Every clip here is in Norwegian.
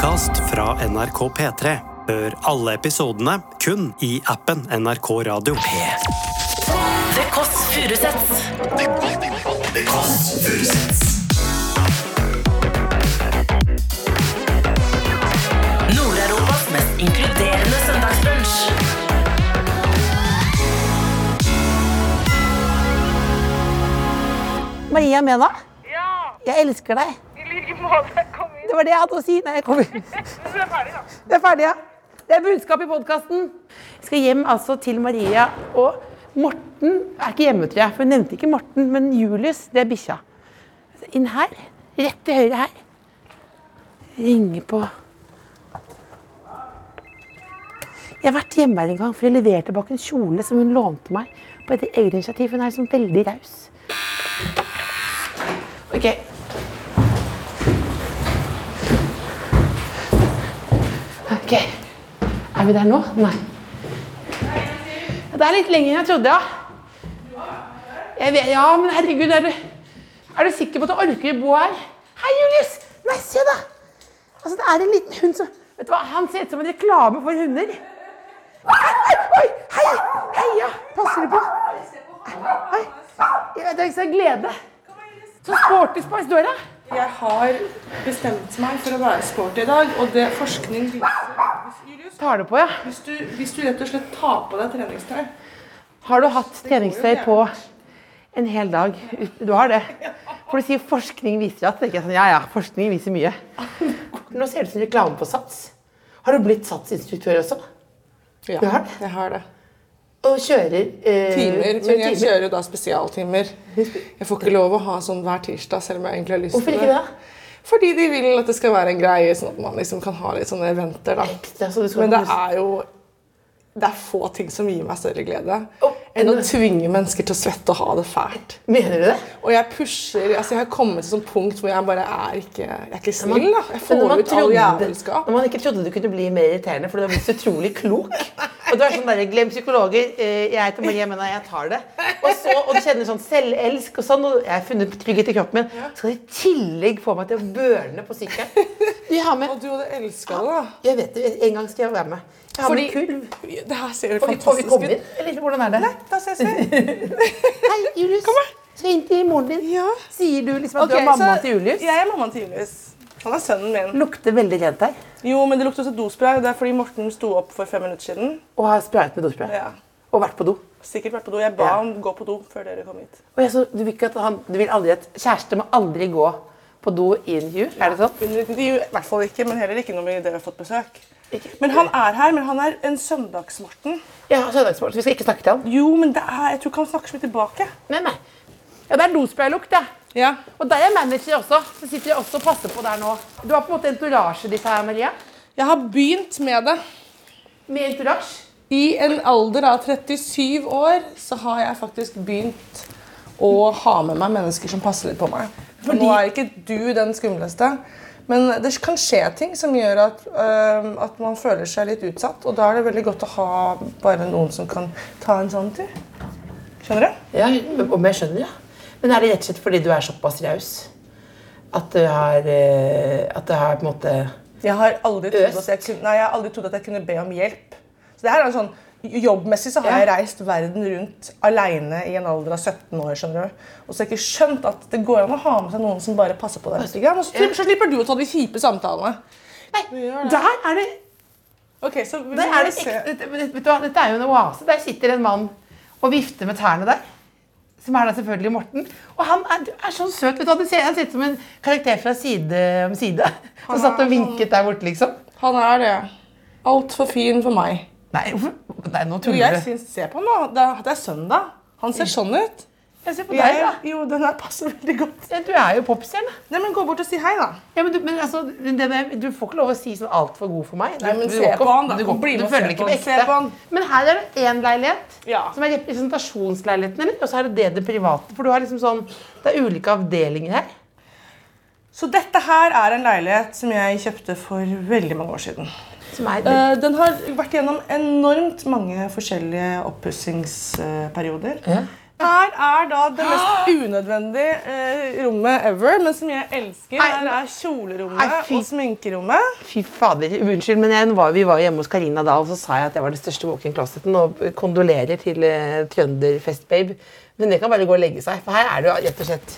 podkast fra NRK P3. Hør alle episodene kun i appen NRK Radio. The Kåss Furuseths. Nord-Europas mest inkluderende søndagsbrunsj. Maria Mena, Ja, jeg elsker deg. i like måte. Kom. Det var det jeg hadde å si. Nei, jeg kommer. Det er ferdig, da. Det er ferdig, ja. Det er budskap i podkasten. Jeg skal hjem altså til Maria. Og Morten er ikke hjemme, tror jeg. For hun nevnte ikke Morten, men Julius, det er bikkja. Inn her. Rett til høyre her. Ringe på Jeg har vært hjemme her en gang, for jeg leverte tilbake en kjole som hun lånte meg på et eget initiativ. Hun er sånn veldig raus. Ok. Ok. Er vi der nå? Nei. Det er litt lenger enn jeg trodde, ja. Jeg vet, ja, men herregud, er du, er du sikker på at du orker å bo her? Hei, Julius! Nei, se da! Altså, det er en liten hund som Vet du hva, Han ser ut som en reklame for hunder. Oi, oi, hei! Heia! Passer du på? Hei. Jeg er så glede. Så sporty spice du er. Jeg har bestemt meg for å være sporty i dag, og det forskning viser Julius, Tar det på, ja. hvis, du, hvis du rett og slett tar på deg treningstøy Har du hatt treningstøy på en hel dag? Du har det? For du sier forskning viser at. Det ikke er sånn, ja, ja, forskning viser mye. Nå ser det ut som reklame på Sats. Har du blitt Sats-instruktør også? Ja, har jeg har det. Og kjører eh, Timer, men jeg kjører da spesialtimer. Jeg får ikke lov å ha sånn hver tirsdag, selv om jeg egentlig har lyst Hvorfor ikke det. Fordi de vil at det skal være en greie, sånn at man liksom kan ha litt sånne eventer. da. Ekte, så du Men det er jo det er få ting som gir meg større glede Å, enn å tvinge mennesker til å svette og ha det fælt. Mener du det? Og jeg pusher altså Jeg har kommet til et sånt punkt hvor jeg bare er ikke Jeg er ikke snill. da. Jeg får ut all jævelskap. Når man ikke trodde du kunne bli mer irriterende, for du har blitt så utrolig klok. Og du er sånn der, Glem psykologer. eh, Jeg heter Marie, men jeg tar det. Og, så, og du kjenner sånn selvelsk og sånn, og jeg har funnet trygghet i kroppen min. Så skal du i tillegg få meg til å børne på sykkelen. Og du hadde elska det, da. Jeg vet det, en gang skal jeg være med. Jeg har med kulv. Det her ser jo fantastisk ut. får vi komme inn? Eller hvordan er det? Da ses vi. Hei, Julius. Kom her. Skal inn til moren din. Ja. Sier du liksom at okay, du er mamma til Julius? Jeg er mammaen til Julius. Han er sønnen min. Lukter veldig rent her. Jo, men det lukter også dospray. Det er fordi Morten sto opp for fem minutter siden. Og har sprayet med dospray. Ja. Og vært på do. Sikkert vært på do. Jeg ba Ja. ham gå på do før dere kom hit. Og jeg, så, du, vil ikke at han, du vil aldri at kjæreste må aldri gå på do i intervju? Er det sånn? Under et intervju, I hvert fall ikke, men heller ikke når dere har fått besøk. Ikke- Men han er her, men han er en søndags-Morten. Ja, søndagsmorten. Vi skal ikke snakke til han? Jo, men det er, jeg tror ikke han snakker så mye tilbake. Nei, nei. Ja, det er dospraylukt, det. Ja. Og der er manager også. Så sitter jeg også og passer på der nå. Du har på en måte entorasje ditt her, Maria. Jeg har begynt med det. Med entorasje? I en alder av 37 år så har jeg faktisk begynt å ha med meg mennesker som passer litt på meg. For nå er ikke du den skumleste. Men det kan skje ting som gjør at, øhm, at man føler seg litt utsatt. Og da er det veldig godt å ha bare noen som kan ta en sånn tur. Skjønner du? Ja, om jeg skjønner, ja. Men er det rett og slett fordi du er såpass raus? At du har eh, At du har på en måte Jeg har aldri trodd at jeg kunne, nei, jeg har aldri trodd at jeg kunne be om hjelp. Så det her er en sånn, Jobbmessig så har jeg reist verden rundt alene i en alder av 17 år. skjønner du? Og så har jeg ikke skjønt at det går an å ha med seg noen som bare passer på deg. litt Og så, så slipper du å ta de kjipe samtalene. Nei, der er det Ok, så vi Der er det se. ekte, vet, du hva, Dette er jo en oase. Der sitter en mann og vifter med tærne der. Som er da selvfølgelig Morten. Og han er, er så søt. vet du, hva, Han ser ut som en karakter fra Side om side. Som satt og vinket der borte, liksom. Han er det. Altfor fin for meg. Nei, hvorfor? Nei nå tuller jeg du. synes, Se på da. Det er, det er søndag. Han ser sånn ut. Jeg ser på Jeg, deg, da. jo, den her passer veldig godt. Ja, Du er jo popstjerne. Nei, men Gå bort og si hei, da. Ja, men du, men altså, denne, du får ikke lov å si sånn altfor god for meg. Nei, men du se på han, da. Du, bli med og se ikke på. Se på han. Men her er det én leilighet, Ja. som er representasjonsleiligheten, eller? Og så er det det det private. For du har liksom sånn Det er ulike avdelinger her. Så dette her er en leilighet som jeg kjøpte for veldig mange år siden. Som er Eh, den har vært gjennom enormt mange forskjellige oppussingsperioder. Ja. Her er da det mest unødvendige eh, rommet ever, men som jeg elsker. Her er kjolerommet Nei, fy- og sminkerommet. Fy fader, unnskyld, men jeg, var, vi var hjemme hos Karina da, og så sa jeg at jeg var den største walk-in closeten, og kondolerer til eh, trønderfestbabe. Men det kan bare gå og legge seg, for her er det jo rett og slett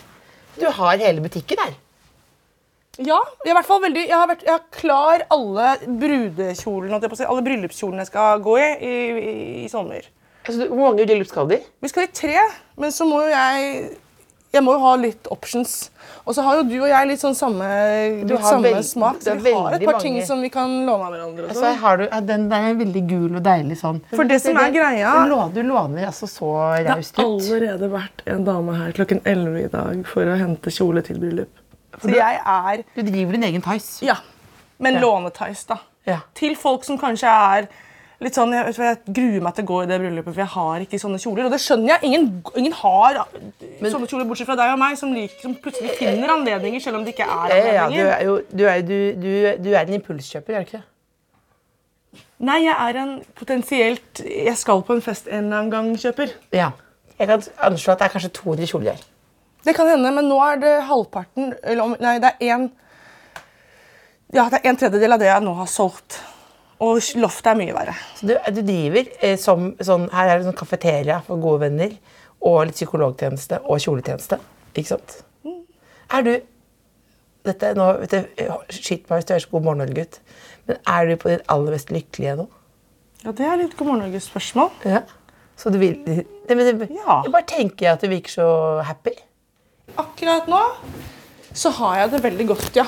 Du har hele butikken her. Ja, jeg, veldig, jeg, har vært, jeg har klar alle brudekjolene, si, alle bryllupskjolene jeg skal gå i i, i, i sommer. Altså, hvor mange bryllup skal de? Vi skal i tre, men så må jo jeg Jeg må jo ha litt options. Og så har jo du og jeg litt sånn samme, litt har samme veld- smak, så vi har et par mange. ting som vi kan låne av hverandre. Altså, sånn. har du, ja, den der er veldig gul og deilig sånn. For det som er greia- Du låner, altså så raust ut. Det har allerede vært en dame her klokken 11 i dag for å hente kjole til bryllup. Så jeg er Du driver din egen Tice. Ja. Men Ja. lånetais, da. Ja. Til folk som kanskje er litt sånn Jeg, jeg gruer meg til å gå i det bryllupet, for jeg har ikke sånne kjoler. Og det skjønner jeg. Ingen, ingen har sånne kjoler, bortsett fra deg og meg, som, liker, som plutselig finner anledninger, selv om det ikke er anledninger. ja, ja, du er jo du du, du, du er en impulskjøper, er du ikke det? Nei, jeg er en potensielt Jeg skal på en fest en eller annen gang, kjøper. Ja. Jeg kan anslå at det er kanskje 200 kjoler. Det kan hende, men nå er det halvparten eller Nei, det er en Ja, det er en tredjedel av det jeg nå har solgt. Og loftet er mye verre. Så du, du driver eh, som sånn Her er det sånn kafeteria for gode venner. Og litt psykologtjeneste og kjoletjeneste. Ikke sant? Er du dette, nå, vet du, Shit meg hvis du er så god morgen, gutt, Men er du på ditt aller mest lykkelige nå? Ja, Det er litt God morgen, Norges-spørsmål. Ja. Så du vil det, men det, Ja. Jeg bare tenker at du virker så happy. Akkurat nå så har jeg det veldig godt, ja.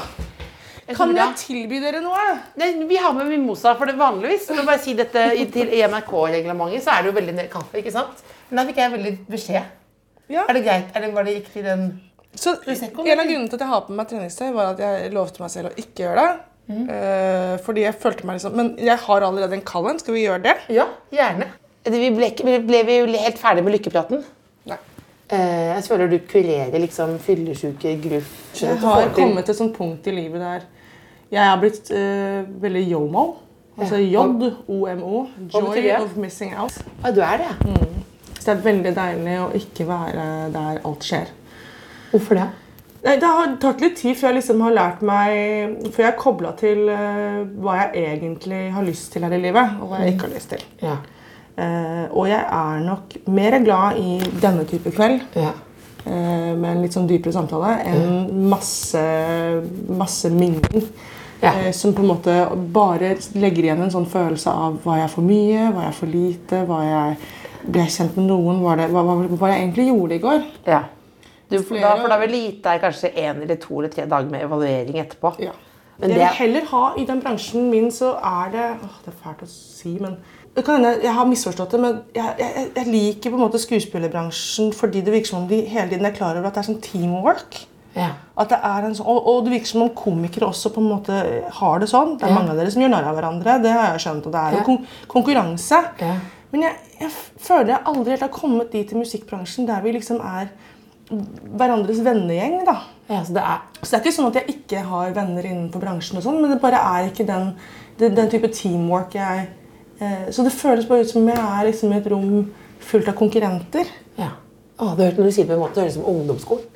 Kan tror jeg tilby dere noe? Nei, vi har med mimosa, for det vanligvis for å bare si dette til i NRK-reglementet, så er det jo veldig kaffe, ikke sant? Men da fikk jeg veldig beskjed. Ja. Er det greit? Er det, var det riktig den Så Prosecco, En av grunnene til at jeg har på meg treningstøy, var at jeg lovte meg selv å ikke gjøre det. Eh, fordi jeg følte meg liksom Men jeg har allerede en kald en. Skal vi gjøre det? Ja, gjerne. Vi ble, ikke- ble, ble vi jo helt ferdig med lykkepraten? Eh, jeg føler du kurerer liksom fyllesyke, gruff Jeg har kommet til et sånt punkt i livet der jeg har blitt uh, veldig yomo. Altså J-O-M-O. Joy of missing out. Ja, du er det? ja. Så det er veldig deilig å ikke være der alt skjer. Hvorfor det? Nei, Det har tatt litt tid før jeg liksom har lært meg Før jeg har kobla til uh, hva jeg egentlig har lyst til her i livet, og hva jeg ikke har lyst til. Ja. Eh, og jeg er nok mer glad i denne type kveld ja. eh, med en litt sånn dypere samtale enn masse, masse mingling. Ja. Eh, som på en måte bare legger igjen en sånn følelse av var jeg for mye, var jeg for lite, var jeg, ble jeg kjent med noen, var det, hva, hva, hva jeg egentlig gjorde i går? ja. Du, for, da, for da vil lite er kanskje en eller to eller tre dager med evaluering etterpå. Ja. Men jeg det- vil heller ha I den bransjen min så er det åh, Det er fælt å si, men det kan hende jeg har misforstått det, men jeg, jeg, jeg liker på en måte skuespillerbransjen fordi det virker som om de hele tiden er klar over at det er sånn teamwork. Ja. At det er en sånn, og, og det virker som om komikere også på en måte har det sånn. Det er Ja. mange av dere som gjør narr av hverandre. Det har jeg skjønt. og Det er jo Ja. kon konkurranse. Ja. Men jeg, jeg føler jeg aldri helt har kommet dit i musikkbransjen der vi liksom er hverandres vennegjeng. da. ja, så det er Så det er ikke sånn at jeg ikke har venner innenfor bransjen, og sånn, men det bare er ikke den, den, den type teamwork jeg Så det føles bare ut som jeg er liksom i et rom fullt av konkurrenter. Ja. Å, du hørte når du sier det på en måte, det høres ut som ungdomsskolen.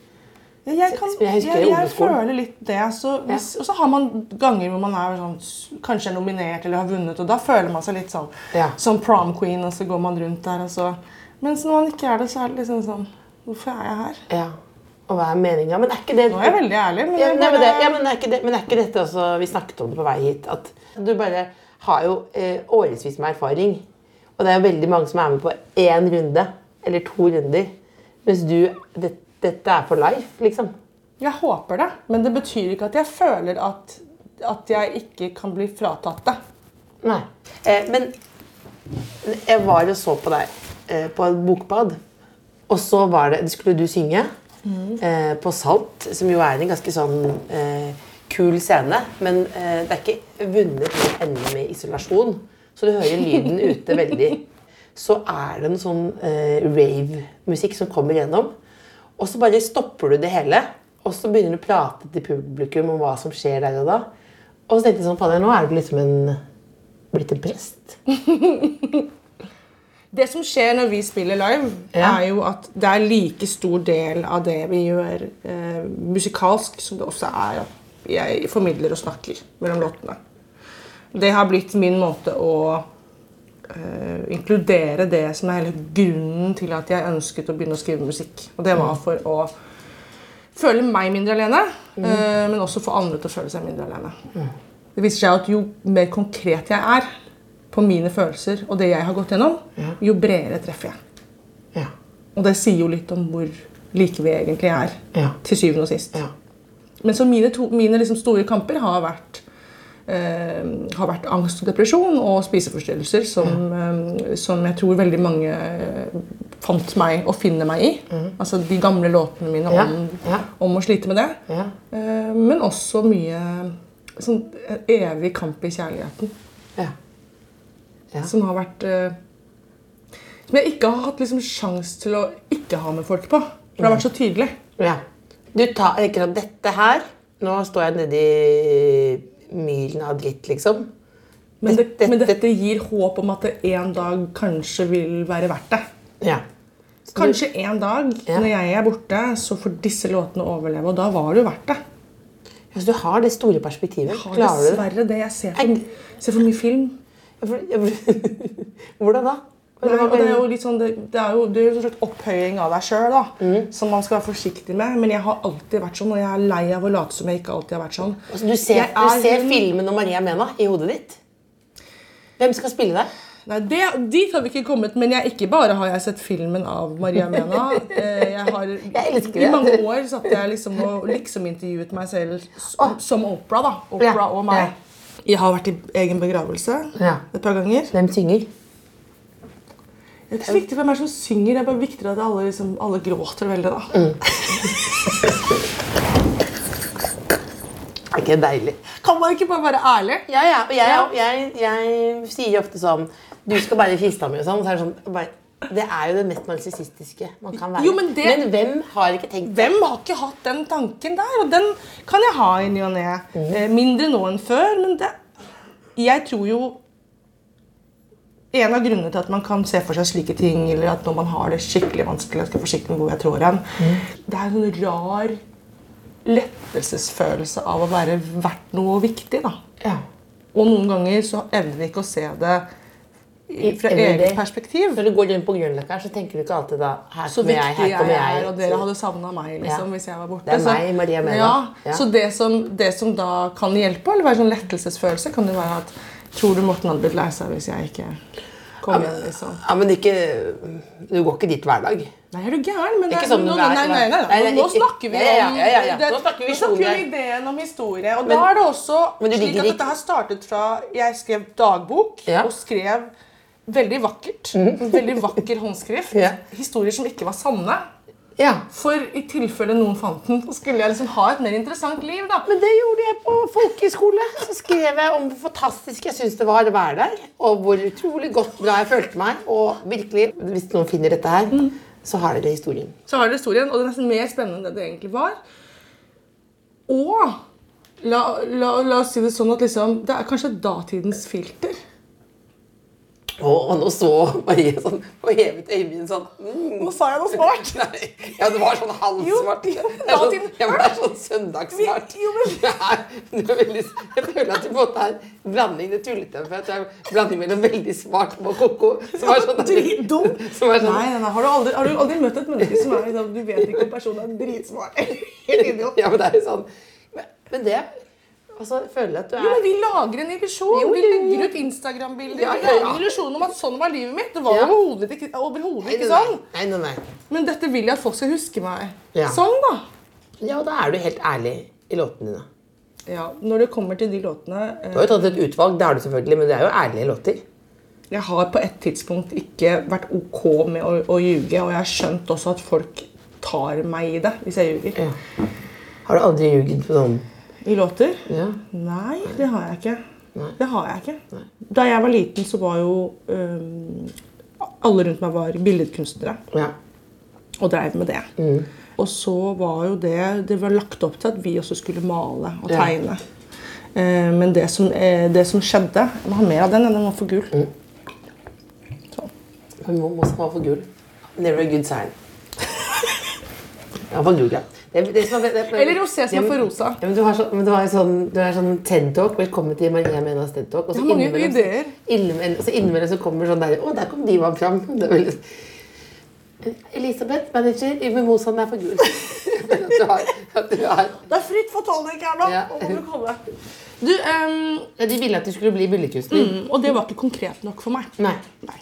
Jeg, kan, Jeg jeg, jeg, føler litt det. Så hvis, Og så har man ganger hvor man er sånn, kanskje er nominert eller har vunnet, og da føler man seg litt sånn Ja. som prom queen, og så går man rundt der, og så Mens når man ikke er det, så er det liksom sånn Hvorfor er jeg her? Ja. Og hva er meninga? Men er ikke det Nå er jeg veldig ærlig, men ja, men, det, bare- ja, men, er ikke det, men er ikke dette også Vi snakket om det på vei hit. At du bare har jo eh, årevis med erfaring. Og det er jo veldig mange som er med på én runde eller to runder. Mens du det, Dette er for life, liksom. Jeg håper det, men det betyr ikke at jeg føler at, at jeg ikke kan bli fratatt det. Nei. Eh, men jeg var og så på deg eh, på et bokbad. Og så var det, skulle du synge eh, på Salt, som jo er en ganske sånn eh, kul scene. Men eh, det er ikke vunnet med ende med isolasjon, så du hører lyden ute veldig. Så er det en sånn eh, rave-musikk som kommer gjennom. Og så bare stopper du det hele, og så begynner du å prate til publikum om hva som skjer der og da. Og så tenkte jeg sånn, fader, nå er du liksom en, blitt en prest. Det som skjer når vi spiller live, Ja. er jo at det er like stor del av det vi gjør eh, musikalsk, som det også er at jeg formidler og snakker mellom låtene. Det har blitt min måte å uh, inkludere det som er hele grunnen til at jeg ønsket å begynne å skrive musikk. Og det var for å føle meg mindre alene, uh, men også få andre til å føle seg mindre alene. Det viser seg at jo mer konkret jeg er på mine følelser og det jeg har gått gjennom, jo bredere treffer jeg. Ja. Og det sier jo litt om hvor like vi egentlig er, Ja. til syvende og sist. Ja. Men så mine, to, mine liksom store kamper har vært, eh, har vært angst og depresjon og spiseforstyrrelser, som, eh, som jeg tror veldig mange eh, fant meg og finner meg i. Altså de gamle låtene mine om, Ja, ja. om å slite med det. Ja. Eh, men også mye sånn eh, evig kamp i kjærligheten. Ja. Ja. Som har vært eh, Som jeg ikke har hatt liksom sjans til å ikke ha med folk på. For det har vært så tydelig. Ja. Du tar ikke sant, dette her Nå står jeg nedi mylen av dritt, liksom. Men, det, Dette- men dette gir håp om at det en dag kanskje vil være verdt det. Ja. Kanskje en dag Ja. når jeg er borte, så får disse låtene overleve. Og da var det jo verdt det. Ja, du har det store perspektivet. Jeg Har Klarer du dessverre det. Jeg ser for, jeg, ser for mye film. Jeg, for- for- Hvordan da? Og det er jo litt sånn, det, det er jo det er en slags opphøying av deg sjøl, som man skal være forsiktig med. Men jeg har alltid vært sånn, og jeg er lei av å late som jeg ikke alltid har vært sånn. Altså, du ser, Jeg du er ser hun- filmen om Maria Mena i hodet ditt. Hvem skal spille deg? Nei, det, Dit har vi ikke kommet, men jeg, ikke bare har jeg sett filmen av Maria Mena. eh, Jeg har, elsker I mange år satt jeg liksom og liksom intervjuet meg selv som, som Opera. da. Opera og meg. Jeg har vært i egen begravelse et par ganger. Hvem synger? Det er ikke så viktig hvem er som synger, det er bare viktigere at alle, liksom, alle gråter veldig. da. Mm. Er ikke det deilig? Kan man ikke bare være ærlig? Ja, ja. Og jeg, jeg, jeg sier ofte sånn Du skal bare i kista mi og sånn. Så er det sånn bare, det er jo det mest narsissistiske man kan være. Jo, men det- hvem har ikke tenkt Hvem har ikke hatt den tanken der? Og den kan jeg ha i ny og ne. Eh, mindre nå enn før, men det Jeg tror jo En av grunnene til at man kan se for seg slike ting, eller at når man har det skikkelig vanskelig Jeg skal forsiktig med hvor jeg trår hen. Det er en rar lettelsesfølelse av å være verdt noe viktig. da. Ja. Og noen ganger så evner vi ikke å se det fra eget perspektiv. Når du går rundt på Grünerløkka, så tenker du ikke alltid da Her kommer jeg, her kommer jeg jeg. er, og dere hadde savna meg liksom, Ja. hvis jeg var borte. Det er meg, Maria Mena. Ja, Ja. Så det som, det som da kan hjelpe, eller være sånn lettelsesfølelse, kan jo være at Tror du Morten hadde blitt lei seg hvis jeg ikke kom igjen? liksom? Ja, men ikke Du går ikke dit hver dag. Nei, er du gæren? Men det sånn nå, nei, nei, nei, nei. Nå snakker vi Ja, ja, om ja, ja, ja. det- Nå snakker vi om ideen om historie. Og Men- da er det også Men slik at dette her startet fra Jeg skrev dagbok Ja. og skrev veldig vakkert. En veldig vakker håndskrift. Ja. Historier som ikke var sanne. Ja. For i tilfelle noen fant den, så skulle jeg liksom ha et mer interessant liv. da. Men det gjorde jeg på folkehøyskole. Så skrev jeg om hvor fantastisk jeg syntes det var å være der. Og hvor utrolig godt bra jeg følte meg. Og virkelig, hvis noen finner dette her, så har dere historien. Så har dere historien, og det er nesten mer spennende enn det det egentlig var. Og la, la, la oss si det sånn at liksom, det er kanskje datidens filter. Og, nå så Marie sånn og hevet øyenbrynene sånn. Mm. Nå sa jeg noe smart. Nei, ja, det var sånn halvsmart. Jo, er sånn, det er sånn søndagssmart. Er veldig, jeg føler at du på en måte er blanding det tullete for at det er blanding mellom veldig smart og ko-ko. Som er sånn Dritdum. Sånn, Nei, nei, nei. Har, du aldri, har du aldri møtt et menneske som er liksom, du vet ikke om personen er dritsmart? Helt idiot. Ja, men det er jo sånn Men, men det Altså, føler at du er Jo, men Vi lager en illusjon. Jo, Vi legger ut Instagram-bilder. Ja, Vi ja, lager ja. en illusjon om at sånn var livet mitt. Det var Ja. overhodet ikke, overhovedet ikke sånn. Nei, nei, nei. Men dette vil jeg at folk skal huske meg Ja. sånn, da. Ja, da er du helt ærlig i låtene dine. Ja, Når det kommer til de låtene eh, Du har jo tatt et utvalg, det har du selvfølgelig, men det er jo ærlige låter. Jeg har på et tidspunkt ikke vært ok med å, å ljuge, og jeg har skjønt også at folk tar meg i det hvis jeg ljuger. Ja. Har du aldri ljugd på sånn I låter? Ja. Nei, det har jeg ikke. Det har jeg ikke. Da jeg var liten, så var jo um, Alle rundt meg var billedkunstnere ja. og drev med det. Og så var jo det Det var lagt opp til at vi også skulle male og Ja. tegne. Eh, men det som, eh, det som skjedde Jeg må ha mer av den. Den var for gul. Sånn. man ha for gul. Never a good sign. Ja, for gul, ja. Det, det som er, det, det, Eller rosé som er for rosa. Ja, men du har, så, men du har sånn, du har sånn TED-talk. Velkommen til Maria Menas TED-talk. Og så innimellom- innimellom- så innimellom så kommer sånn der Å, der kom Divan fram. Det er veldig... Elisabeth, manager i Mimosaen er for gul. Du har, du har Det er fritt for tonic her nå. Ja. Du ehm, ja, De ville at du skulle bli billedkunstner. mm, og det var ikke konkret nok for meg. Nei. Nei.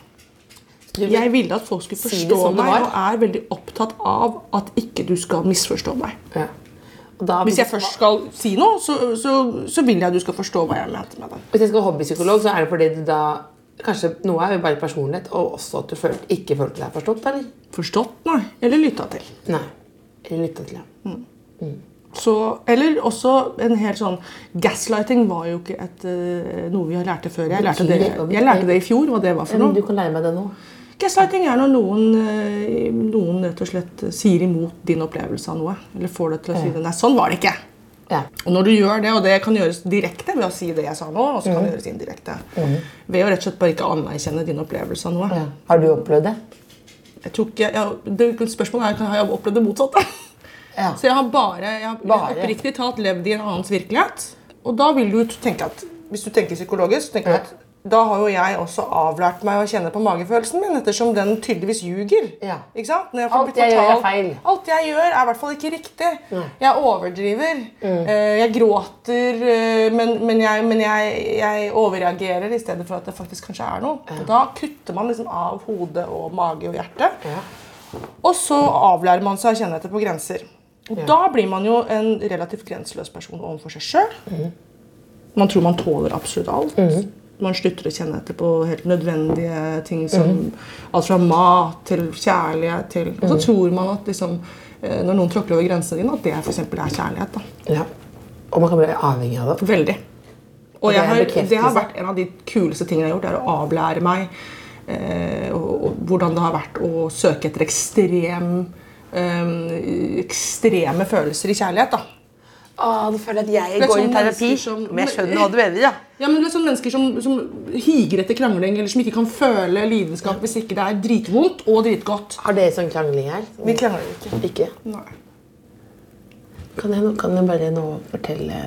Jeg ville at folk skulle forstå si meg, og er veldig opptatt av at ikke du skal misforstå meg. ja. Da, Hvis jeg først skal si noe, så, så, så vil jeg at du skal forstå hva jeg mente med det. Hvis jeg skal være hobbypsykolog, så er det fordi du da Kanskje noe er jo bare personlighet, og også at du følte, ikke følte deg forstått, eller? Forstått, nei. Eller lytta til. Nei. Eller lytta til, ja. Så, eller også en helt sånn Gaslighting var jo ikke et, eh, noe vi har lært det før. Jeg lærte, det, jeg lærte det i fjor, hva det var for noe. du kan lære meg det nå. Gaslighting er når noen, eh, noen rett og slett sier imot din opplevelse av noe. Eller får deg til å si det. Nei, sånn var det ikke. Ja. Og når du gjør det, og det kan gjøres direkte ved å si det jeg sa nå, og så kan det gjøres indirekte. Ved å rett og slett bare ikke anerkjenne din opplevelse av noe. ja. Har du opplevd det? Jeg tror ikke, jeg, det, spørsmålet er har jeg opplevd det motsatte. Ja. Så jeg har bare, jeg har Bare? oppriktig talt levd i en annens virkelighet. Og da vil du tenke at, hvis du tenker psykologisk, tenker du Ja. at da har jo jeg også avlært meg å kjenne på magefølelsen min, ettersom den tydeligvis ljuger. Ja. Ikke sant? Jeg får Alt jeg gjør er feil. Alt jeg gjør, er i hvert fall ikke riktig. Jeg overdriver. Mm. Jeg gråter, eh, men, men, jeg, men jeg, jeg overreagerer i stedet for at det faktisk kanskje er noe. Ja. da kutter man liksom av hode og mage og hjerte. Ja. Og så avlærer man seg å kjenne etter på grenser. Og Da blir man jo en relativt grenseløs person overfor seg sjøl. Man tror man tåler absolutt alt. Man slutter å kjenne etter på helt nødvendige ting som alt fra mat til kjærlighet til Og så tror man at liksom, eh, når noen tråkker over grensene dine, at det eksempel er kjærlighet. da. ja. Og man kan bli avhengig av det. Veldig. Og det jeg er har, det har vært en av de kuleste tingene jeg har gjort, er å avlære meg eh, og, og hvordan det har vært å søke etter ekstrem, eh, ekstreme følelser i kjærlighet. da. Å, nå føler jeg at jeg Det går i terapi. som- Men jeg skjønner hva du mener, ja. Ja, men det er sånne mennesker som, som higer etter krangling, eller som ikke kan føle lidenskap hvis ikke det er dritvondt og dritgodt. Har dere sånn krangling her? Vi krangler ikke. Ikke? Nei. Kan jeg, kan jeg bare nå fortelle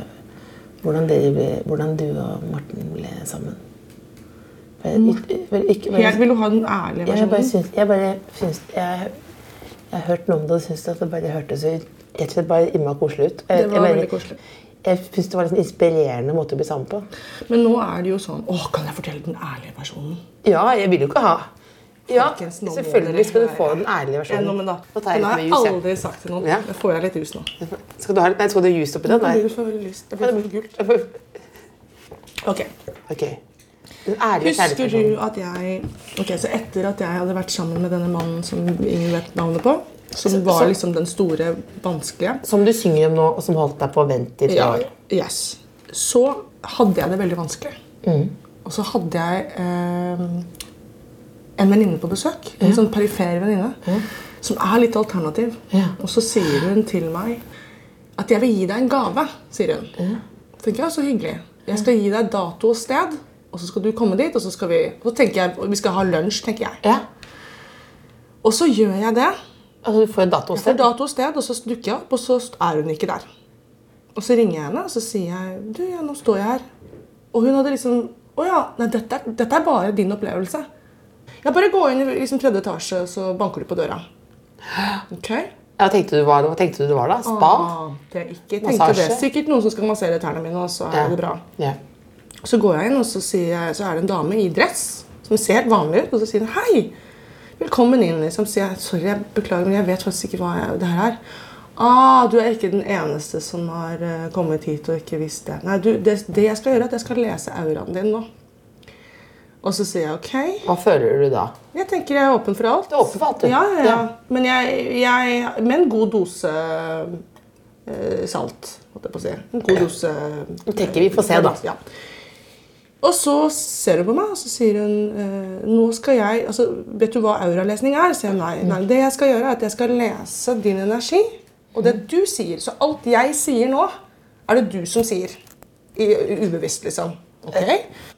hvordan, dere ble, hvordan du og Morten ble sammen? Bare, ikke, bare, ikke, bare, Helt vil du ha den ærlige jeg bare versjonen? syns, jeg bare syns jeg, jeg har hørt noe om det og syns at det bare hørtes ut rett og slett bare innmari koselig ut. Det var veldig koselig. Jeg synes det var en sånn inspirerende måte å bli sammen på. Men nå er det jo sånn Åh, kan jeg fortelle den ærlige versjonen? Ja, jeg vil jo ikke ha Ja, Folkens, selvfølgelig skal du få den ærlige Ja, versjonen. nå, men da. Nå tar jeg Den har jeg aldri sagt til noen. Ja. Da får jeg litt jus nå. Skal du ha, nei, skal du ha jus oppi den? Det Nei. blir for lyst. Det blir for gult. Ok. Ok. Den ærlige Husker du at jeg Ok, så etter at jeg hadde vært sammen med denne mannen som ingen vet navnet på, som var liksom den store vanskelige Som du synger om nå, og som holdt deg på vent i tre ja, år. yes. Så hadde jeg det veldig vanskelig. Mm. Og så hadde jeg eh, en venninne på besøk. En sånn perifer venninne. Som er litt alternativ. Ja. Og så sier hun til meg at 'jeg vil gi deg en gave'. sier hun. tenker jeg, Så hyggelig. Jeg skal gi deg dato og sted, og så skal du komme dit. Og så skal vi så tenker jeg, vi skal ha lunsj, tenker jeg. Ja. Og så gjør jeg det. Altså, du får en dato Jeg får dato og og så dukker jeg opp, og så er hun ikke der. Og så ringer jeg henne og så sier jeg, du, ja, nå står jeg her. Og hun hadde liksom Å ja, nei, dette, dette er bare din opplevelse. Ja, bare gå inn i liksom, tredje etasje, så banker du på døra. Ok? Ja, tenkte du var, hva tenkte du det var, da? Spa? Ah, det er ikke Massasje? det. Sikkert noen som skal massere tærne mine, og så er det bra. Ja. Så går jeg inn, og så, jeg, så er det en dame i dress som ser helt vanlig ut. Og så sier hun hei, velkommen inn. Liksom. Så jeg sorry, jeg beklager, men jeg vet faktisk ikke hva jeg, det her er. Ah, du er ikke den eneste som har eh, kommet hit og ikke visst det. Nei, du, det, det jeg skal gjøre, er at jeg skal lese auraen din nå. Og så sier jeg ok. Hva føler du da? Jeg tenker jeg er åpen for alt. Du er åpen for alt, du. Ja, ja, ja. Men jeg, jeg Med en god dose eh, salt, holdt jeg på å si. En god dose Nå tenker vi, får se, da. Ja. Og så ser hun på meg og så sier hun eh, nå skal jeg, altså, Vet du hva auralesning er? sier jeg nei. nei. Det jeg skal gjøre, er at jeg skal lese din energi og det du sier. Så alt jeg sier nå, er det du som sier. I, ubevisst, liksom. Ok?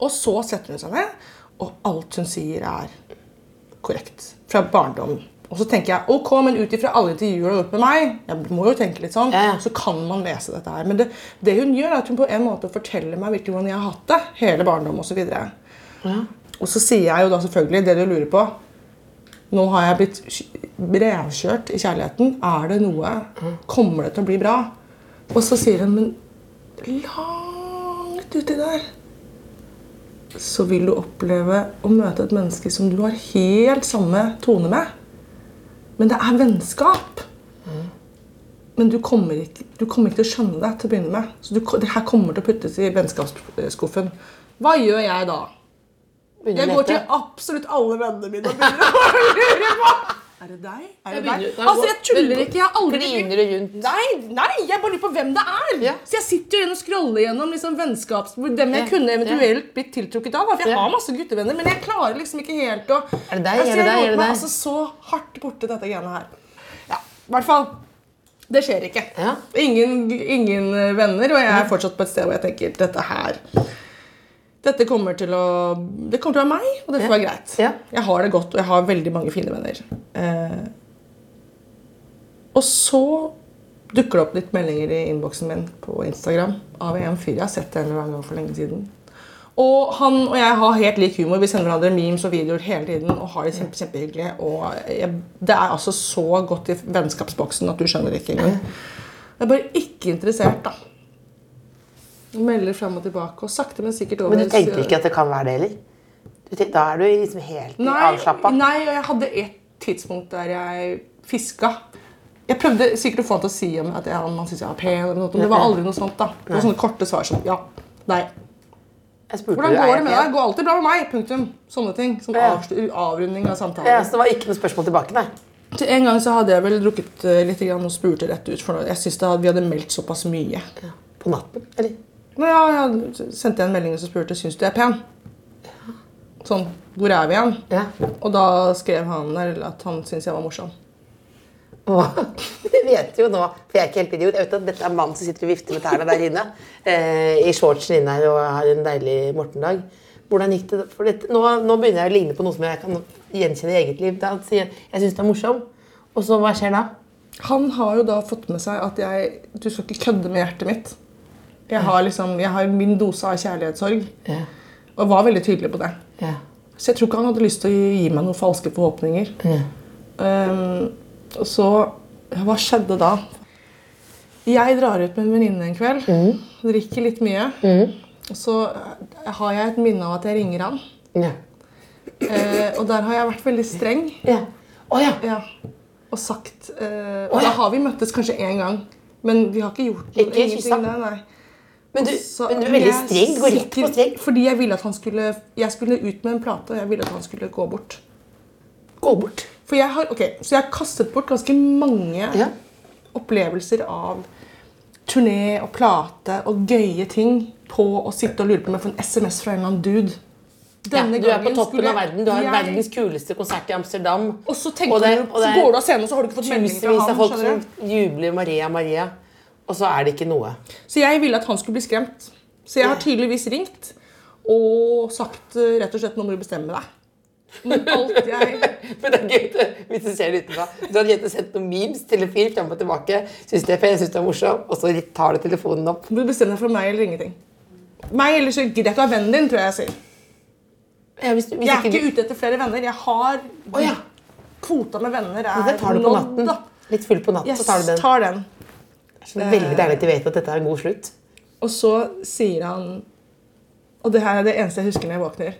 Og så setter hun seg ned, og alt hun sier, er korrekt. Fra barndom. Og så tenker jeg ok, men ut ifra alle intervjuer du har gjort med meg, jeg må jo tenke litt sånn, Ja, ja. så kan man lese dette her. Men det, det hun gjør, er at hun på en måte forteller meg virkelig hvordan jeg har hatt det. Hele barndom og så videre. Og så sier jeg jo da selvfølgelig det du lurer på. Nå har jeg blitt brevkjørt revkjørt i kjærligheten. Er det noe? Kommer det til å bli bra? Og så sier hun, men langt uti der så vil du oppleve å møte et menneske som du har helt samme tone med. Men det er vennskap. Men du kommer, ikke, du kommer ikke til å skjønne det til å begynne med. Så du, det her kommer til å puttes i vennskapsskuffen. Hva gjør jeg da? Jeg går til absolutt alle vennene mine og begynner å lure på Er det deg? Er det Jeg deg? begynner- Altså, jeg tuller ikke. Jeg har aldri Kliner du rundt? Nei, nei, jeg bare lurer på hvem det er. Ja. Så jeg sitter jo igjen og scroller gjennom liksom vennskaps... Dem jeg Ja, kunne ja. eventuelt blitt tiltrukket av. For jeg har masse guttevenner, men jeg klarer liksom ikke helt å Er det deg? Altså, Er det jeg deg? Er det meg altså så hardt borti dette greiene her. Ja, i hvert fall. Det skjer ikke. Ingen, ingen venner, og jeg er fortsatt på et sted hvor jeg tenker dette her dette kommer til å Det kommer til å være meg, og det får være greit. Ja. Jeg har det godt, og jeg har veldig mange fine venner. Eh, og så dukker det opp litt meldinger i innboksen min på Instagram av en fyr jeg har sett en eller annen gang for lenge siden. Og han og jeg har helt lik humor. Vi sender hverandre memes og videoer hele tiden og har det kjempe, kjempehyggelig. Og jeg, det er altså så godt i vennskapsboksen at du skjønner ikke engang. Jeg er bare ikke interessert, da. Melder fram og tilbake, og sakte, men sikkert over Men du tenker ikke at det kan være det heller? Da er du liksom helt avslappa? nei, og jeg hadde et tidspunkt der jeg fiska. Jeg prøvde sikkert å få han til å si om at jeg, han syntes jeg var pen, eller noe, men det var aldri noe sånt. da. Det var sånne korte svar som ja, nei. Hvordan går det med deg? Går alltid bra med meg. Punktum. Sånne ting. Sånn avrunding av samtalen. Ja, så det var ikke noe spørsmål tilbake, nei? Til En gang så hadde jeg vel drukket eh, litt og spurte rett ut. For jeg synes vi hadde meldt såpass mye. Ja. På natten, eller? Nå, ja, jeg sendte jeg en melding og spurte syns du jeg er pen. Sånn, hvor er vi igjen? Ja. Og da skrev han der at han syntes jeg var morsom. Åh, du vet jo nå, for jeg er ikke helt idiot, jeg vet at dette er mannen som sitter og vifter med tærne der inne. Eh, I shortsen inne her og har en deilig morgendag. Hvordan gikk det? For dette, nå, nå begynner jeg å ligne på noe som jeg kan gjenkjenne i eget liv. Da sier jeg jeg syns du er morsom. Og så hva skjer da? Han har jo da fått med seg at jeg Du skal ikke kødde med hjertet mitt. Jeg har liksom, jeg har min dose av kjærlighetssorg. Ja. Og var veldig tydelig på det. Ja. Så jeg tror ikke han hadde lyst til å gi meg noen falske forhåpninger. Um, så Hva skjedde da? Jeg drar ut med en venninne en kveld. Drikker litt mye. Og så har jeg et minne av at jeg ringer han. Ja. Eh, og der har jeg vært veldig streng. ja. Oh, ja. Ja. Og sagt eh, Og ja. da har vi møttes kanskje én gang. Men vi har ikke gjort noe. Ikke ingenting kyssa? Nei, nei. Men du, Så- men du er veldig streng. Går rett på streng. Fordi jeg ville at han skulle Jeg skulle ut med en plate, og jeg ville at han skulle gå bort. Gå bort. For jeg har, ok, Så jeg har kastet bort ganske mange Ja. opplevelser av turné og plate og gøye ting på å sitte og lure på om jeg får en SMS fra en eller annen dude. Ja, Denne du er på toppen av verden. Du har jeg- verdens kuleste konsert i Amsterdam. Og så Og det- du, og det så går du av scenen, og så har du ikke fått melding fra Tusenvis av folk som jubler Maria, Maria. Og så er det ikke noe. Så jeg ville at han skulle bli skremt. Så jeg har tydeligvis ringt og sagt eh, rett og slett nå må du bestemme deg. Men alt jeg Men det er gøy hvis du ser det utenfra. Du hadde gjerne sendt noen memes til en fyr frem og tilbake. Syns det er pen, syns det er morsom. Og så tar du telefonen opp. Du bestemmer deg for meg eller ingenting. Meg eller så gidder jeg ikke å ha vennen din, tror jeg jeg sier. Ja, hvis, du- hvis Jeg er ikke du- ute etter flere venner. Jeg har oh, ja. Kvota med venner er det tar du på nådd, natten. da. Litt full på natten, yes, så tar du den. tar den. Så veldig deilig at de vet at dette er en god slutt. Og så sier han Og det her er det eneste jeg husker når jeg våkner.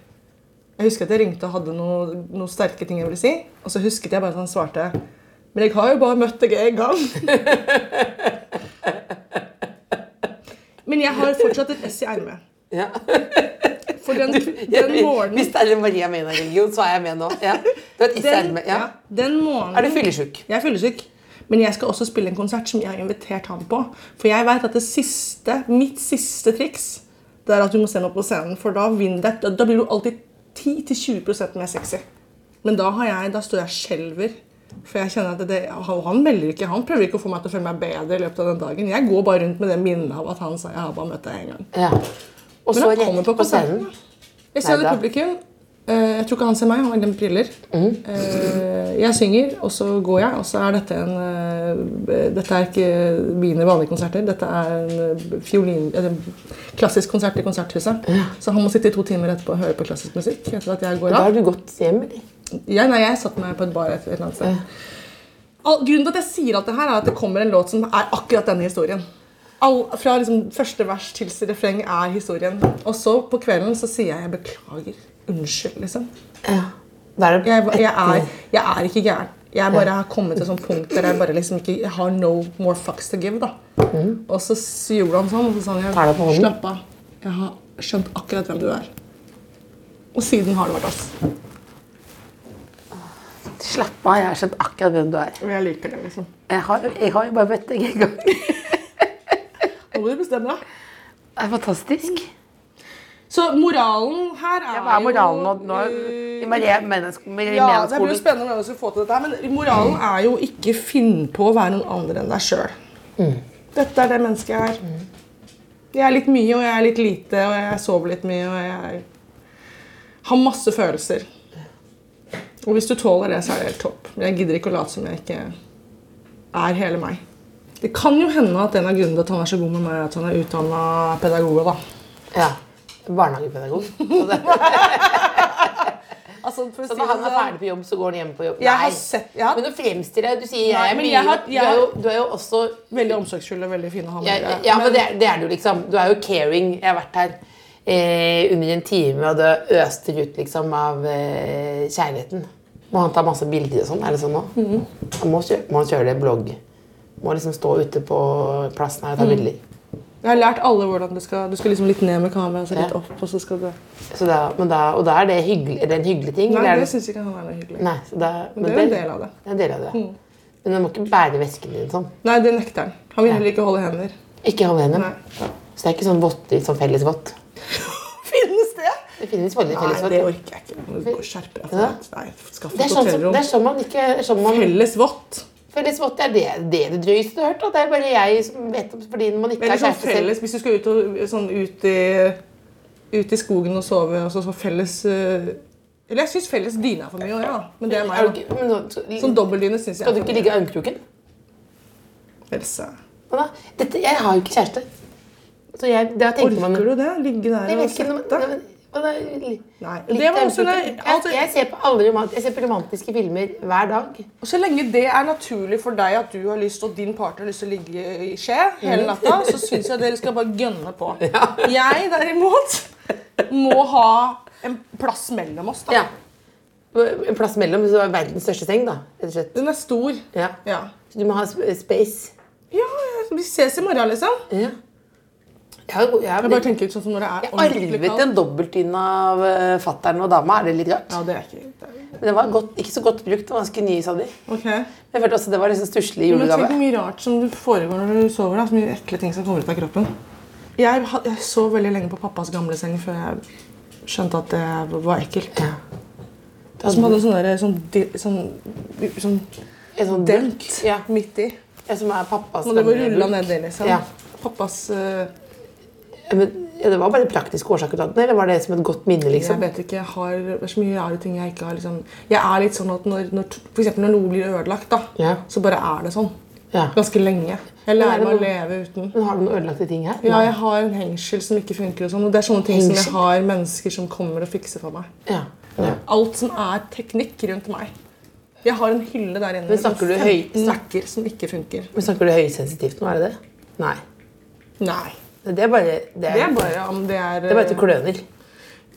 Jeg husker at jeg ringte og hadde noen noe sterke ting jeg ville si. Og så husket jeg bare at han svarte Men jeg har jo bare møtt deg én gang. Men jeg har fortsatt et S i ermet. Ja. For den, den morgenen Hvis det er en Maria Mena-religion, så er jeg med nå. Ja. Du har et i isærme. Ja. ja, den morgenen Er du fyllesyk? Jeg er fyllesyk. Men jeg skal også spille en konsert som jeg har invitert han på. For jeg vet at det siste, mitt siste triks det er at du må se noe på scenen. For da, vinner det, da, blir du alltid 10-20% mer sexy. Men da, har jeg, da står jeg og skjelver. For jeg kjenner at det, han, melder ikke, han prøver ikke å få meg til å føle meg bedre i løpet av den dagen. Jeg går bare rundt med det minnet av at han sa jeg har bare møtt deg en gang. Ja. Og så rett på på scenen. Jeg ser det publikum. Eh, jeg tror ikke han ser meg, han har glemt briller. Mm. Jeg synger, og så går jeg, og så er dette en eh, Dette er ikke mine vanlige konserter. Dette er en fiolin, klassisk konsert i Konserthuset. Så han må sitte i to timer etterpå og høre på klassisk musikk. etter at jeg går Da av. har du gått hjem, eller? Ja, nei, jeg satt meg på et bar et, eller annet sted. All, grunnen til at jeg sier alt det her, er at det kommer en låt som er akkurat denne historien. All, fra liksom første vers til refreng er historien. Og så på kvelden så sier jeg 'jeg beklager'. Unnskyld, liksom. Ja. Jeg, jeg, er, jeg er ikke gæren. Jeg bare har kommet til et sånt punkt der jeg bare liksom ikke jeg har no more fucks to give. da. Og så gjorde han sånn, og så sa han deg slapp av. Jeg har skjønt akkurat hvem du er. Og siden har det vært oss. Slapp av, jeg har skjønt akkurat hvem du er. Jeg liker det, liksom. Jeg har, jeg har jo bare møtt deg en gang. Nå må du bestemme deg. Det er fantastisk. Så moralen her er Ja, hva er moralen nå? nå eh, I Marie menneske, Marie Ja, det blir jo spennende hvordan skal få til dette her, men moralen er jo ikke finn på å være noen andre enn deg sjøl. Mm. Dette er det mennesket jeg er. Jeg er litt mye, og jeg er litt lite, og jeg sover litt mye, og jeg har masse følelser. Og hvis du tåler det, så er det helt topp. Men jeg gidder ikke å late som jeg ikke er hele meg. Det kan jo hende at en av grunnene til at han er så god med meg, er at han er utdanna pedagog. da. Ja. Barnehagepedagog. Altså, å så når han er sånn- ferdig på jobb, så går han hjem på jobb? Jeg har sett- ja. Men du fremstiller Du sier jeg Nei, men jeg har- du, er jo, du er jo også Veldig omsorgsfulle, veldig fin å ha hamburgere. ja, men det, det er du liksom. Du er jo caring. Jeg har vært her eh, under en time, og det øster ut liksom av eh, kjærligheten. Må han ta masse bilder og sånn? Er det sånn nå? Mm -hmm. må, kjøre, må han kjøre det blogg? Må liksom stå ute på plassen her og ta bilder. Mm. Jeg har lært alle hvordan du skal Du skal liksom litt ned med kameraet, så litt opp, og så skal du Så da, men da, og da er det hyggelig, er det en hyggelig ting? Nei, det syns ikke han er noe hyggelig. Nei, så da, Men det er en del av det. Det er en del av det. Men du må ikke bære vesken din sånn. Nei, det nekter han. Han vil heller ikke holde hender. Ikke holde hender? Nei. Så det er ikke sånn votter, sånn felles vott. Finnes det? Det finnes veldig Nei, felles vott. det orker jeg ikke. Skjerp deg. Ja. Nei, skaff deg sånn, det er sånn man ikke man, Vått. Felles vott er det, det er det drøyeste du har hørt. At det er bare jeg som vet om fordi man ikke har sånn selv. felles hvis du skal ut, og, sånn, ut, i, ut i skogen og sove, og så, så felles uh, Eller jeg syns felles dyne er for mye ja. Men det er Er meg. da. men nå, skal, Sånn dobbeltdyne syns jeg skal du er ikke ligge i armkroken? Else. Da? Dette, jeg har jo ikke kjæreste. Så jeg, da tenker man Orker du det? Ligge der og vet svette? Man- det, Nei. Det var også det, altså, jeg, jeg, ser på alle romant, jeg ser på romantiske filmer hver dag. Og så lenge det er naturlig for deg at du har lyst, og din partner har lyst til å ligge i skje Mm. hele natta, så syns jeg dere skal bare gønne på. Jeg derimot må ha en plass mellom oss. da. Ja. En plass mellom, så har verdens største seng, da. Og. Den er stor. Ja. Ja. Så du må ha space. ja, ja, vi ses i morgen, liksom. Ja. Jeg har, jeg Jeg bare tenker sånn som når det er jeg ordentlig arvet kaldt. en dobbeltdyne av uh, fattern og dama. Er det litt rart? Ja, det er ikke det er, Men det var godt, ikke så godt brukt. Det var ganske ny, sa de. Okay. Jeg følte også det var liksom stusslig Men tenk julegave. hvor mye rart som du foregår når du sover. da. Så mye ekle ting som kommer ut av kroppen. Jeg, jeg sov veldig lenge på pappas gamle seng før jeg skjønte at det var ekkelt. Ja. Som hadde sånn sånn, di- sånn, sånn sånn dent dunk. Ja. midt i. Ja, som er pappas Og det var rulla ned nedi, liksom. Ja. Pappas eh, Men, det var bare praktiske årsaker til den, eller var det som et godt minne? Jeg liksom? vet ikke, jeg har, Det er så mye rare ting jeg ikke har liksom Jeg er litt sånn at når, når, for eksempel når noe blir ødelagt, da, Ja. så bare er det sånn. Ja. Ganske lenge. Jeg er lærer meg å leve uten. Men har du noen ødelagte ting her? Ja, jeg har en hengsel som ikke funker. og sånn, og Det er sånne ting som jeg har mennesker som kommer og fikser for meg. Ja. ja. Alt som er teknikk rundt meg. Jeg har en hylle der inne Men snakker du høy- Snakker som ikke funker. Men Snakker du høysensitivt nå? Er det det? Nei. Nei. Det er bare Det Det er, er bare om det er, det er bare du kløner.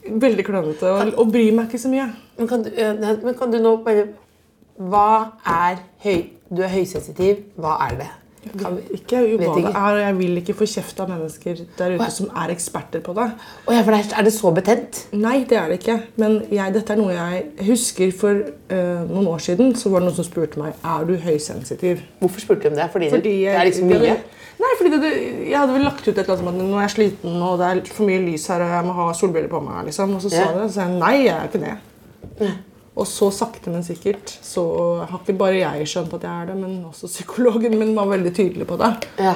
veldig klønete og, og bryr meg ikke så mye. Men kan, du, men kan du nå bare Hva er høy... Du er høysensitiv. Hva er det? Kan vi, Ikke hva Jeg, det jeg vil ikke få kjeft av mennesker der ute som er eksperter på det. Oh, ja, for det er, det så betent? Nei, det er det ikke. Men jeg, dette er noe jeg husker for uh, noen år siden. Så var det noen som spurte meg er du høysensitiv. Hvorfor spurte om det? Fordi, Fordi det jeg, er liksom mye? Nei, fordi det, det, jeg hadde vel lagt ut et eller annet som at nå er jeg sliten, og det er for mye lys her, og jeg må ha solbriller på meg. liksom. Og så sa Ja. jeg det, og så sa jeg nei, jeg er ikke det. Og så sakte, men sikkert så har ikke bare jeg skjønt at jeg er det, men også psykologen min var veldig tydelig på det. Ja.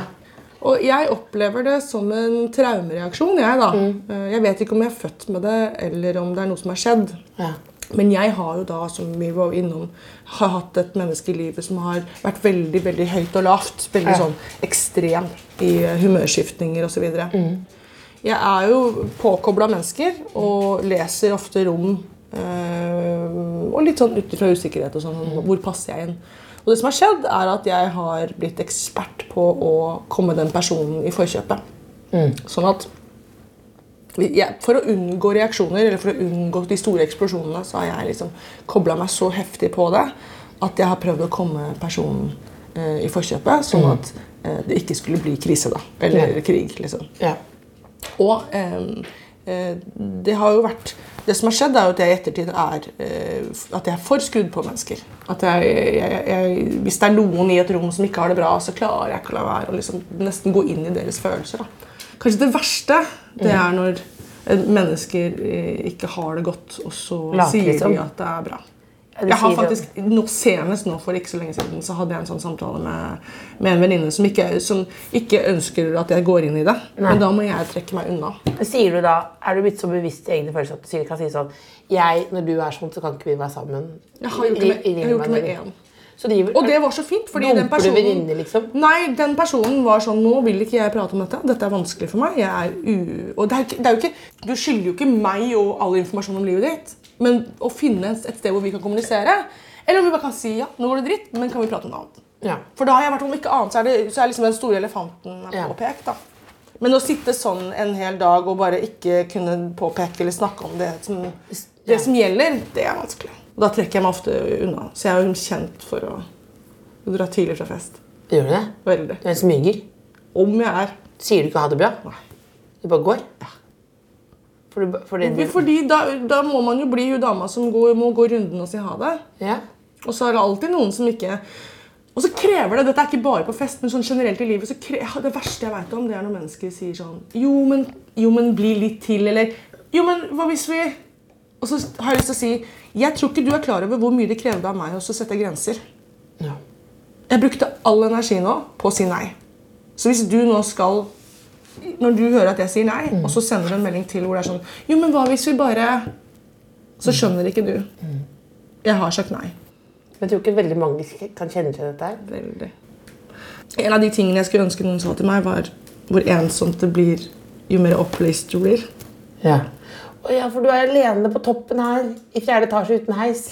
Og jeg opplever det som en traumereaksjon. Jeg da. Mm. Eh, Jeg vet ikke om jeg er født med det, eller om det er noe som har skjedd. Ja. Men jeg har jo da, som vi var innom, har hatt et menneske i livet som har vært veldig veldig høyt og lavt. Veldig Ja. sånn ekstrem i eh, humørskiftninger osv. Mm. Jeg er jo påkobla mennesker og leser ofte rom. Eh, og litt sånn ut fra usikkerhet og sånn. Mm. Hvor passer jeg inn? Og det som har skjedd, er at jeg har blitt ekspert på å komme den personen i forkjøpet. Mm. Sånn at For å unngå reaksjoner eller for å unngå de store eksplosjonene, så har jeg liksom kobla meg så heftig på det at jeg har prøvd å komme personen eh, i forkjøpet, sånn at eh, det ikke skulle bli krise. da, Eller Ja. krig. liksom. Ja. Og eh, det har jo vært Det som har skjedd, er jo at jeg i ettertid er eh, at jeg er for skrudd på mennesker. At jeg, jeg, jeg, Hvis det er noen i et rom som ikke har det bra, så klarer jeg ikke å la være å liksom nesten gå inn i deres følelser. da. Kanskje det verste det er når eh, mennesker eh, ikke har det godt, og så Later sier liksom. de at det er bra. De Jeg har faktisk, nå Senest nå for ikke så lenge siden så hadde jeg en sånn samtale med, med en venninne som som ikke ønsker at jeg går inn i det. Men da må jeg trekke meg unna. Sier du da, Er du blitt så bevisst i egne følelser at du kan si sånn jeg, Når du er sånn, så kan ikke vi være sammen. Jeg har gjort det med, jeg gjort det med én. Driver, Og det var så fint, fordi den Dumper du personen venninner, liksom? Nei, den personen var sånn Nå vil ikke jeg prate om dette. Dette er vanskelig for meg. Jeg er u... Og det er, det er jo ikke, du skylder jo ikke meg og all informasjon om livet ditt, men å finne et sted hvor vi kan kommunisere. Eller om vi bare kan si ja, nå går det dritt, men kan vi prate om noe annet? Ja. For da har jeg vært om ikke annet, så er, det, så er liksom den store elefanten påpekt. da. Men å sitte sånn en hel dag og bare ikke kunne påpeke eller snakke om det som, det som gjelder, det er vanskelig. Og da trekker jeg meg ofte unna. Så jeg er jo kjent for å dra tidlig fra fest. Gjør du det? Veldig. Du er en smyger. Om jeg er. Sier du ikke ha det bra? Nei. Du bare går? For du, for det, Fordi da, da må man jo bli hun dama som går, må gå runden og si ha det. ja. Og så er det alltid noen som ikke Og så krever det Dette er ikke bare på fest, men sånn generelt i livet så kre, Det verste jeg vet om, det er når mennesker sier sånn Jo, men, jo, men bli litt til, eller Jo, men hva hvis vi Og så har jeg lyst til å si Jeg tror ikke du er klar over hvor mye det krevde av meg å sette grenser. ja. Jeg brukte all energi nå på å si nei. Så hvis du nå skal Når du hører at jeg sier nei, og så sender du en melding til hvor det er sånn Jo, men hva hvis vi bare Så skjønner ikke du. Jeg har sagt nei. Men jeg tror ikke veldig mange kan kjenne til dette her. Veldig. En av de tingene jeg skulle ønske noen sa til meg, var hvor ensomt det blir jo mer opplyst du blir. Ja. Å ja, for du er alene på toppen her i fjerde etasje uten heis.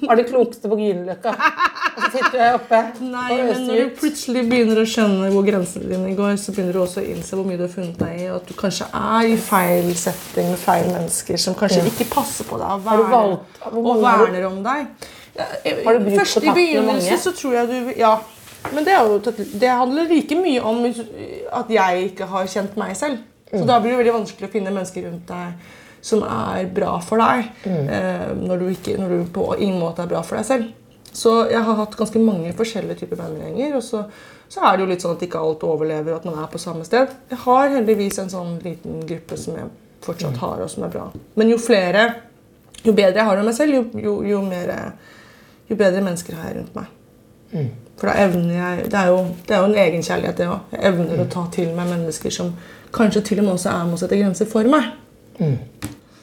Var det klokeste på Grünerløkka. Og så sitter du her oppe Nei, og men øser når du ut. plutselig begynner å skjønne hvor grensene dine går, så begynner du også å innse hvor mye du har funnet deg i, og at du kanskje er i feil setting med feil mennesker som kanskje ikke passer på deg og verner, og verner om deg. Har du brukt Først i begynnelsen så tror jeg du Ja. Men det, jo, det handler like mye om at jeg ikke har kjent meg selv. Så Mm. da blir det veldig vanskelig å finne mennesker rundt deg som er bra for deg. Mm. Eh, når, du ikke, når du på ingen måte er bra for deg selv. Så jeg har hatt ganske mange forskjellige typer vennegjenger. Og så, så er det jo litt sånn at ikke alt overlever, at man er på samme sted. Jeg har heldigvis en sånn liten gruppe som jeg fortsatt har, og som er bra. Men jo flere, jo bedre jeg har det med meg selv, jo, jo, jo, mer, jo bedre mennesker har jeg rundt meg. For da evner jeg Det er jo, det er jo en egenkjærlighet, det òg. Jeg evner å ta til meg mennesker som kanskje til og med også er med å sette grenser for meg.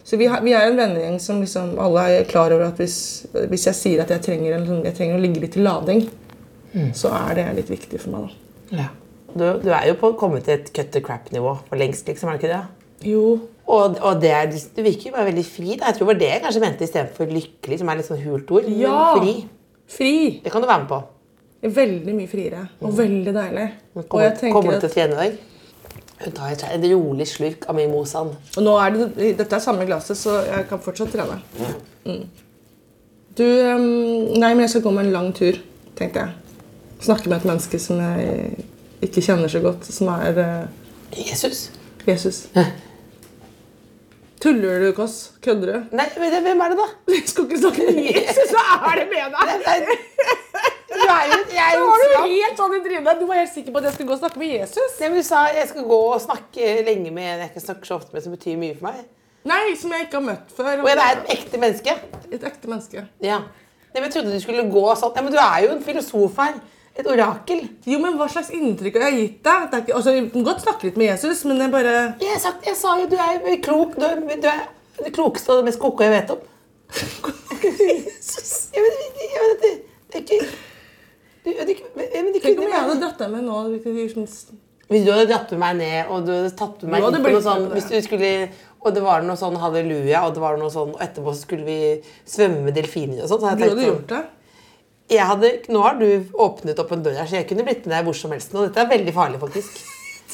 Så vi, har, vi er en vennegjeng som liksom alle er klar over at hvis, hvis jeg sier at jeg trenger, en, sånn- jeg trenger å ligge litt til lading, så er det litt viktig for meg. da. Ja. Du, du er jo på, kommet til et cut the crap-nivå for lengst, liksom. er det ikke det? Jo, Og, og det er, du virker jo bare veldig fri. Da. Jeg tror det var det jeg kanskje mente istedenfor lykkelig, som er litt sånn hult ord. Ja. Fri. fri. Det kan du være med på. Veldig mye friere. Og veldig deilig. Og Kommer, jeg kommer du til å trene i dag? Hun tar et, en rolig slurk av mimosaen. Og nå er det, dette er samme glasset, så jeg kan fortsatt trene. Mm. Du ehm, Nei, men jeg skal gå med en lang tur, tenkte jeg. Snakke med et menneske som jeg ikke kjenner så godt, som er eh, Jesus? Jesus. Tuller du, Kåss? Kødder du? Nei, men hvem er det, da? Jeg skal ikke snakke med Jesus, hva er det med deg? Jeg Så var du helt sånn i trynet. Du var helt sikker på at jeg skulle gå og snakke med Jesus? Nei, men Du sa jeg skal gå og snakke lenge med en jeg ikke snakker så ofte med, som betyr mye for meg. Nei, som jeg ikke har møtt før. Og jeg er et ekte menneske. Et ekte menneske. Ja. Nei, men Jeg trodde du skulle gå sånn. Ja, men Du er jo en filosof her. Et orakel. Jo, men Hva slags inntrykk har jeg gitt deg? Det er ikke, altså, jeg kan godt snakke litt med Jesus, men jeg bare Jeg, sagt, jeg sa jo du er klok. Du er, du er det klokeste og det mest koko jeg vet om. Jesus. jeg vet, jeg vet, det, det er ikke Tenk om jeg hadde dratt deg med nå. sånn- Hvis du hadde dratt med meg ned, og du hadde tatt med meg inn på noe sånt hvis du skulle, og det var noe sånn halleluja, og det var noe sånn, og etterpå så skulle vi svømme med delfiner og sånt, så Du hadde sånn, gjort det. jeg hadde, nå har du åpnet opp en dør her, så jeg kunne blitt med deg hvor som helst nå. Dette er veldig farlig, faktisk.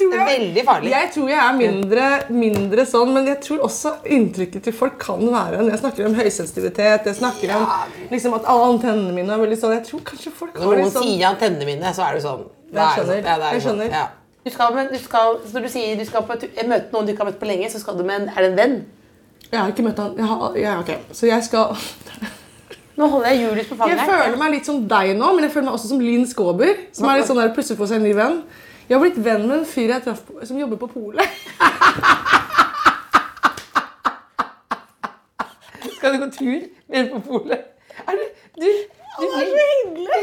Er veldig farlig. Jeg tror jeg er mindre, mindre sånn, men jeg tror også inntrykket til folk kan være Når jeg snakker om høysensitivitet, jeg snakker om liksom, at alle antennene mine er veldig sånn Jeg tror kanskje folk har Når noen sånn sier antennene mine, så er det sånn. er skjønner. sånn. Ja, det Jeg sånn. skjønner. Ja. Du skal, men du skal, når du sier du skal på møte noen du ikke har møtt på lenge, så skal du med en, er det en venn? Jeg har ikke møtt han jeg har, ja, ok. Så jeg skal Nå holder jeg Julius på fanget. Jeg føler meg litt som deg nå, men jeg føler meg også som Linn Skåber. Som er litt sånn der plutselig får seg en ny venn. Jeg har blitt venn med en fyr jeg traff på, som jobber på polet. Skal du gå tur nede på polet? Er du, du, du Han er så hyggelig!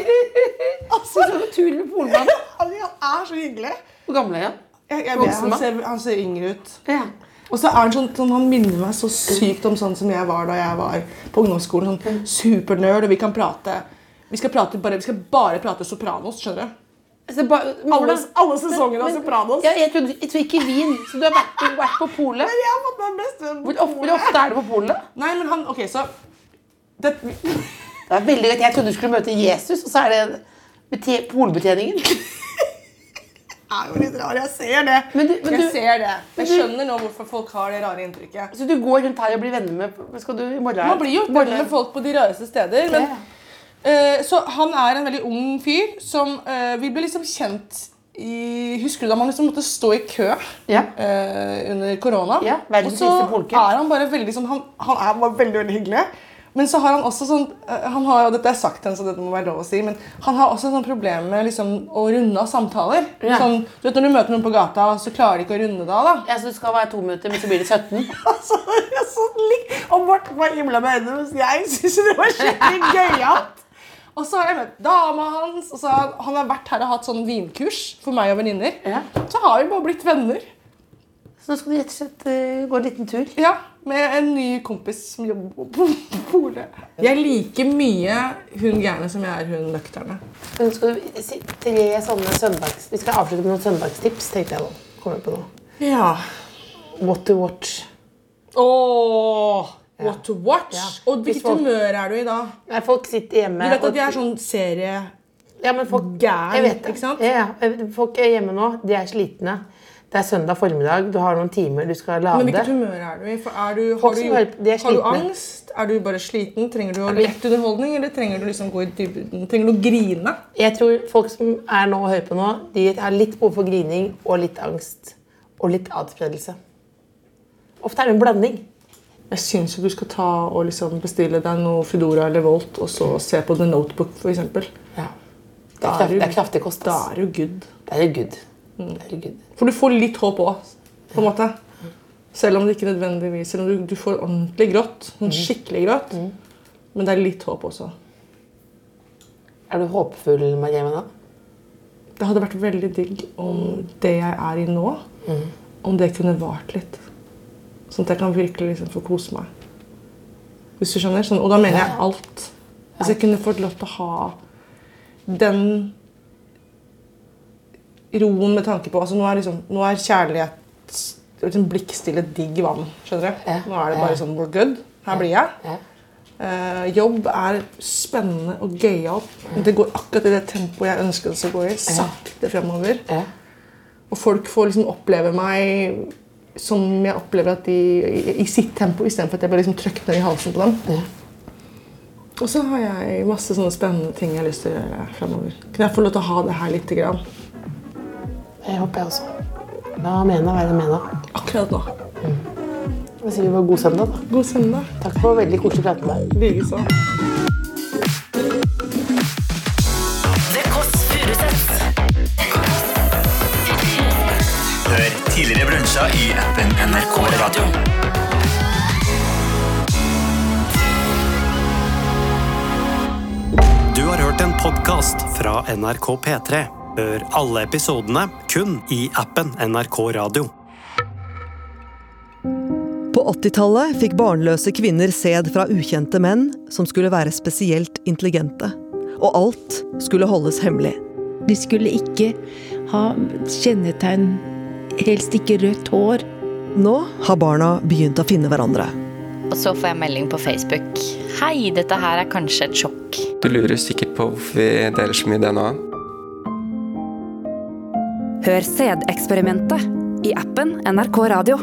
Altså, du skal gå tur med polmannen. Han er så hyggelig. Hvor gammel er han? Jeg, jeg vet, han, ser, han ser yngre ut. Ja. Og så er han sånn, sånn, han minner meg så sykt om sånn som jeg var da jeg var på ungdomsskolen. Sånn supernerd, og vi kan prate Vi skal, prate bare, vi skal bare prate Sopranos, skjønner du? Ba, Alle, alle sesongene av Sopranos. Ja, jeg, trodde, jeg tror ikke vin, så du har vært, vært på polet. Men jeg har fått meg best venn på Hvor hvor ofte er du på polet? Nei, men han Ok, så det, Det er veldig greit. Jeg trodde du skulle møte Jesus, og så er det polbetjeningen. er jo litt rar. Jeg ser det. Men du- men jeg du- ser det. Jeg skjønner nå hvorfor folk har det rare inntrykket. Så du går rundt her og blir venner med Skal du i morgen? Man blir jo venner med folk på de rareste steder. Men, så han er en veldig ung fyr som eh, Vi ble liksom kjent i Husker du da man liksom måtte stå i kø Ja. uh, under korona? Ja, Og så er han bare veldig sånn han, han er bare veldig, veldig hyggelig. Men så har han også sånn eh, han har, og Dette er sagt til så dette må være lov å si, men han har også sånn problem med liksom, å runde av samtaler. Ja. Sånn, du vet, Når du møter noen på gata, så klarer de ikke å runde det av. da. Ja, så det skal være to minutter, men så blir det 17. Altså, jeg sånn, så. Og Morten var himla med øynene, mens jeg syntes det var skikkelig gøyalt. Og så har jeg møtt dama hans, og så har han har vært her og hatt sånn vinkurs for meg og venninner. Ja. Så har vi bare blitt venner. Så nå skal du rett og slett uh, gå en liten tur. Ja, Med en ny kompis som jobber på polet. Jeg liker mye hun gærne som jeg er hun nøkterne. Men skal du si tre sånne søndags... Vi skal avslutte med noen søndagstips, tenkte jeg nå. Kommer på nå. Ja. What to watch. Åh, what to watch. Og hvilket folk- humør er du i da? Nei, folk sitter hjemme Du vet at jeg er sånn serie... Ja, men folk, Gæren, jeg vet det. ikke sant? Ja. Folk er hjemme nå. De er slitne. Det er søndag formiddag. Du har noen timer du skal lade. Men hvilket humør er du i? Er du, har, du, har, er har du angst? Er du bare sliten? Trenger du lett underholdning, eller trenger du liksom gå i dybden? Trenger du å grine? Jeg tror folk som er nå og hører på nå, de har litt behov for grining og litt angst. Og litt adspredelse. Ofte er det en blanding. Jeg syns du skal ta og liksom bestille deg noe Foodora eller Volt, og så se på The Notebook, f.eks. Ja. Det, er det er kraftig kost. Da er du good. Det er good. Det er good. For du får litt håp òg, på en måte. Selv om det ikke nødvendigvis Selv om du, du får ordentlig grått. Sånn skikkelig grått. Men det er litt håp også. Er du håpefull, Maria Mena? Det hadde vært veldig digg om det jeg er i nå, om det kunne vart litt. Sånn at jeg kan virkelig liksom få kose meg. Hvis du skjønner? Sånn, og da mener jeg alt. Hvis jeg kunne fått lov til å ha den roen med tanke på altså Nå er, liksom, nå er kjærlighet liksom blikkstille, digg vann. Skjønner du? Nå er det bare sånn we're good. Her blir jeg. Eh, jobb er spennende og gøyalt. Det går akkurat i det tempoet jeg ønsker det skal gå i. Sakte fremover. Og folk får liksom oppleve meg som jeg opplever at de i, i sitt tempo, istedenfor at jeg blir liksom trøkt ned i halsen på dem. Og så har jeg masse sånne spennende ting jeg har lyst til å gjøre fremover. Kan jeg få lov til å ha det her lite grann? Det håper jeg også. La Mena være Mena. Akkurat nå. Jeg sier vi bare god søndag, da. God søndag. Takk for veldig koselig prat med deg. Likeså. Brunsjer i appen NRK Radio. Du har hørt en podkast fra NRK P3. Hør alle episodene kun i appen NRK Radio. På 80-tallet fikk barnløse kvinner sæd fra ukjente menn som skulle være spesielt intelligente. Og alt skulle holdes hemmelig. De skulle ikke ha kjennetegn, helst ikke rødt hår. Nå har barna begynt å finne hverandre. Og så får jeg melding på Facebook. Hei, dette her er kanskje et sjokk. Du lurer sikkert på hvorfor vi deler så mye DNA. Hør sædeksperimentet i appen NRK Radio.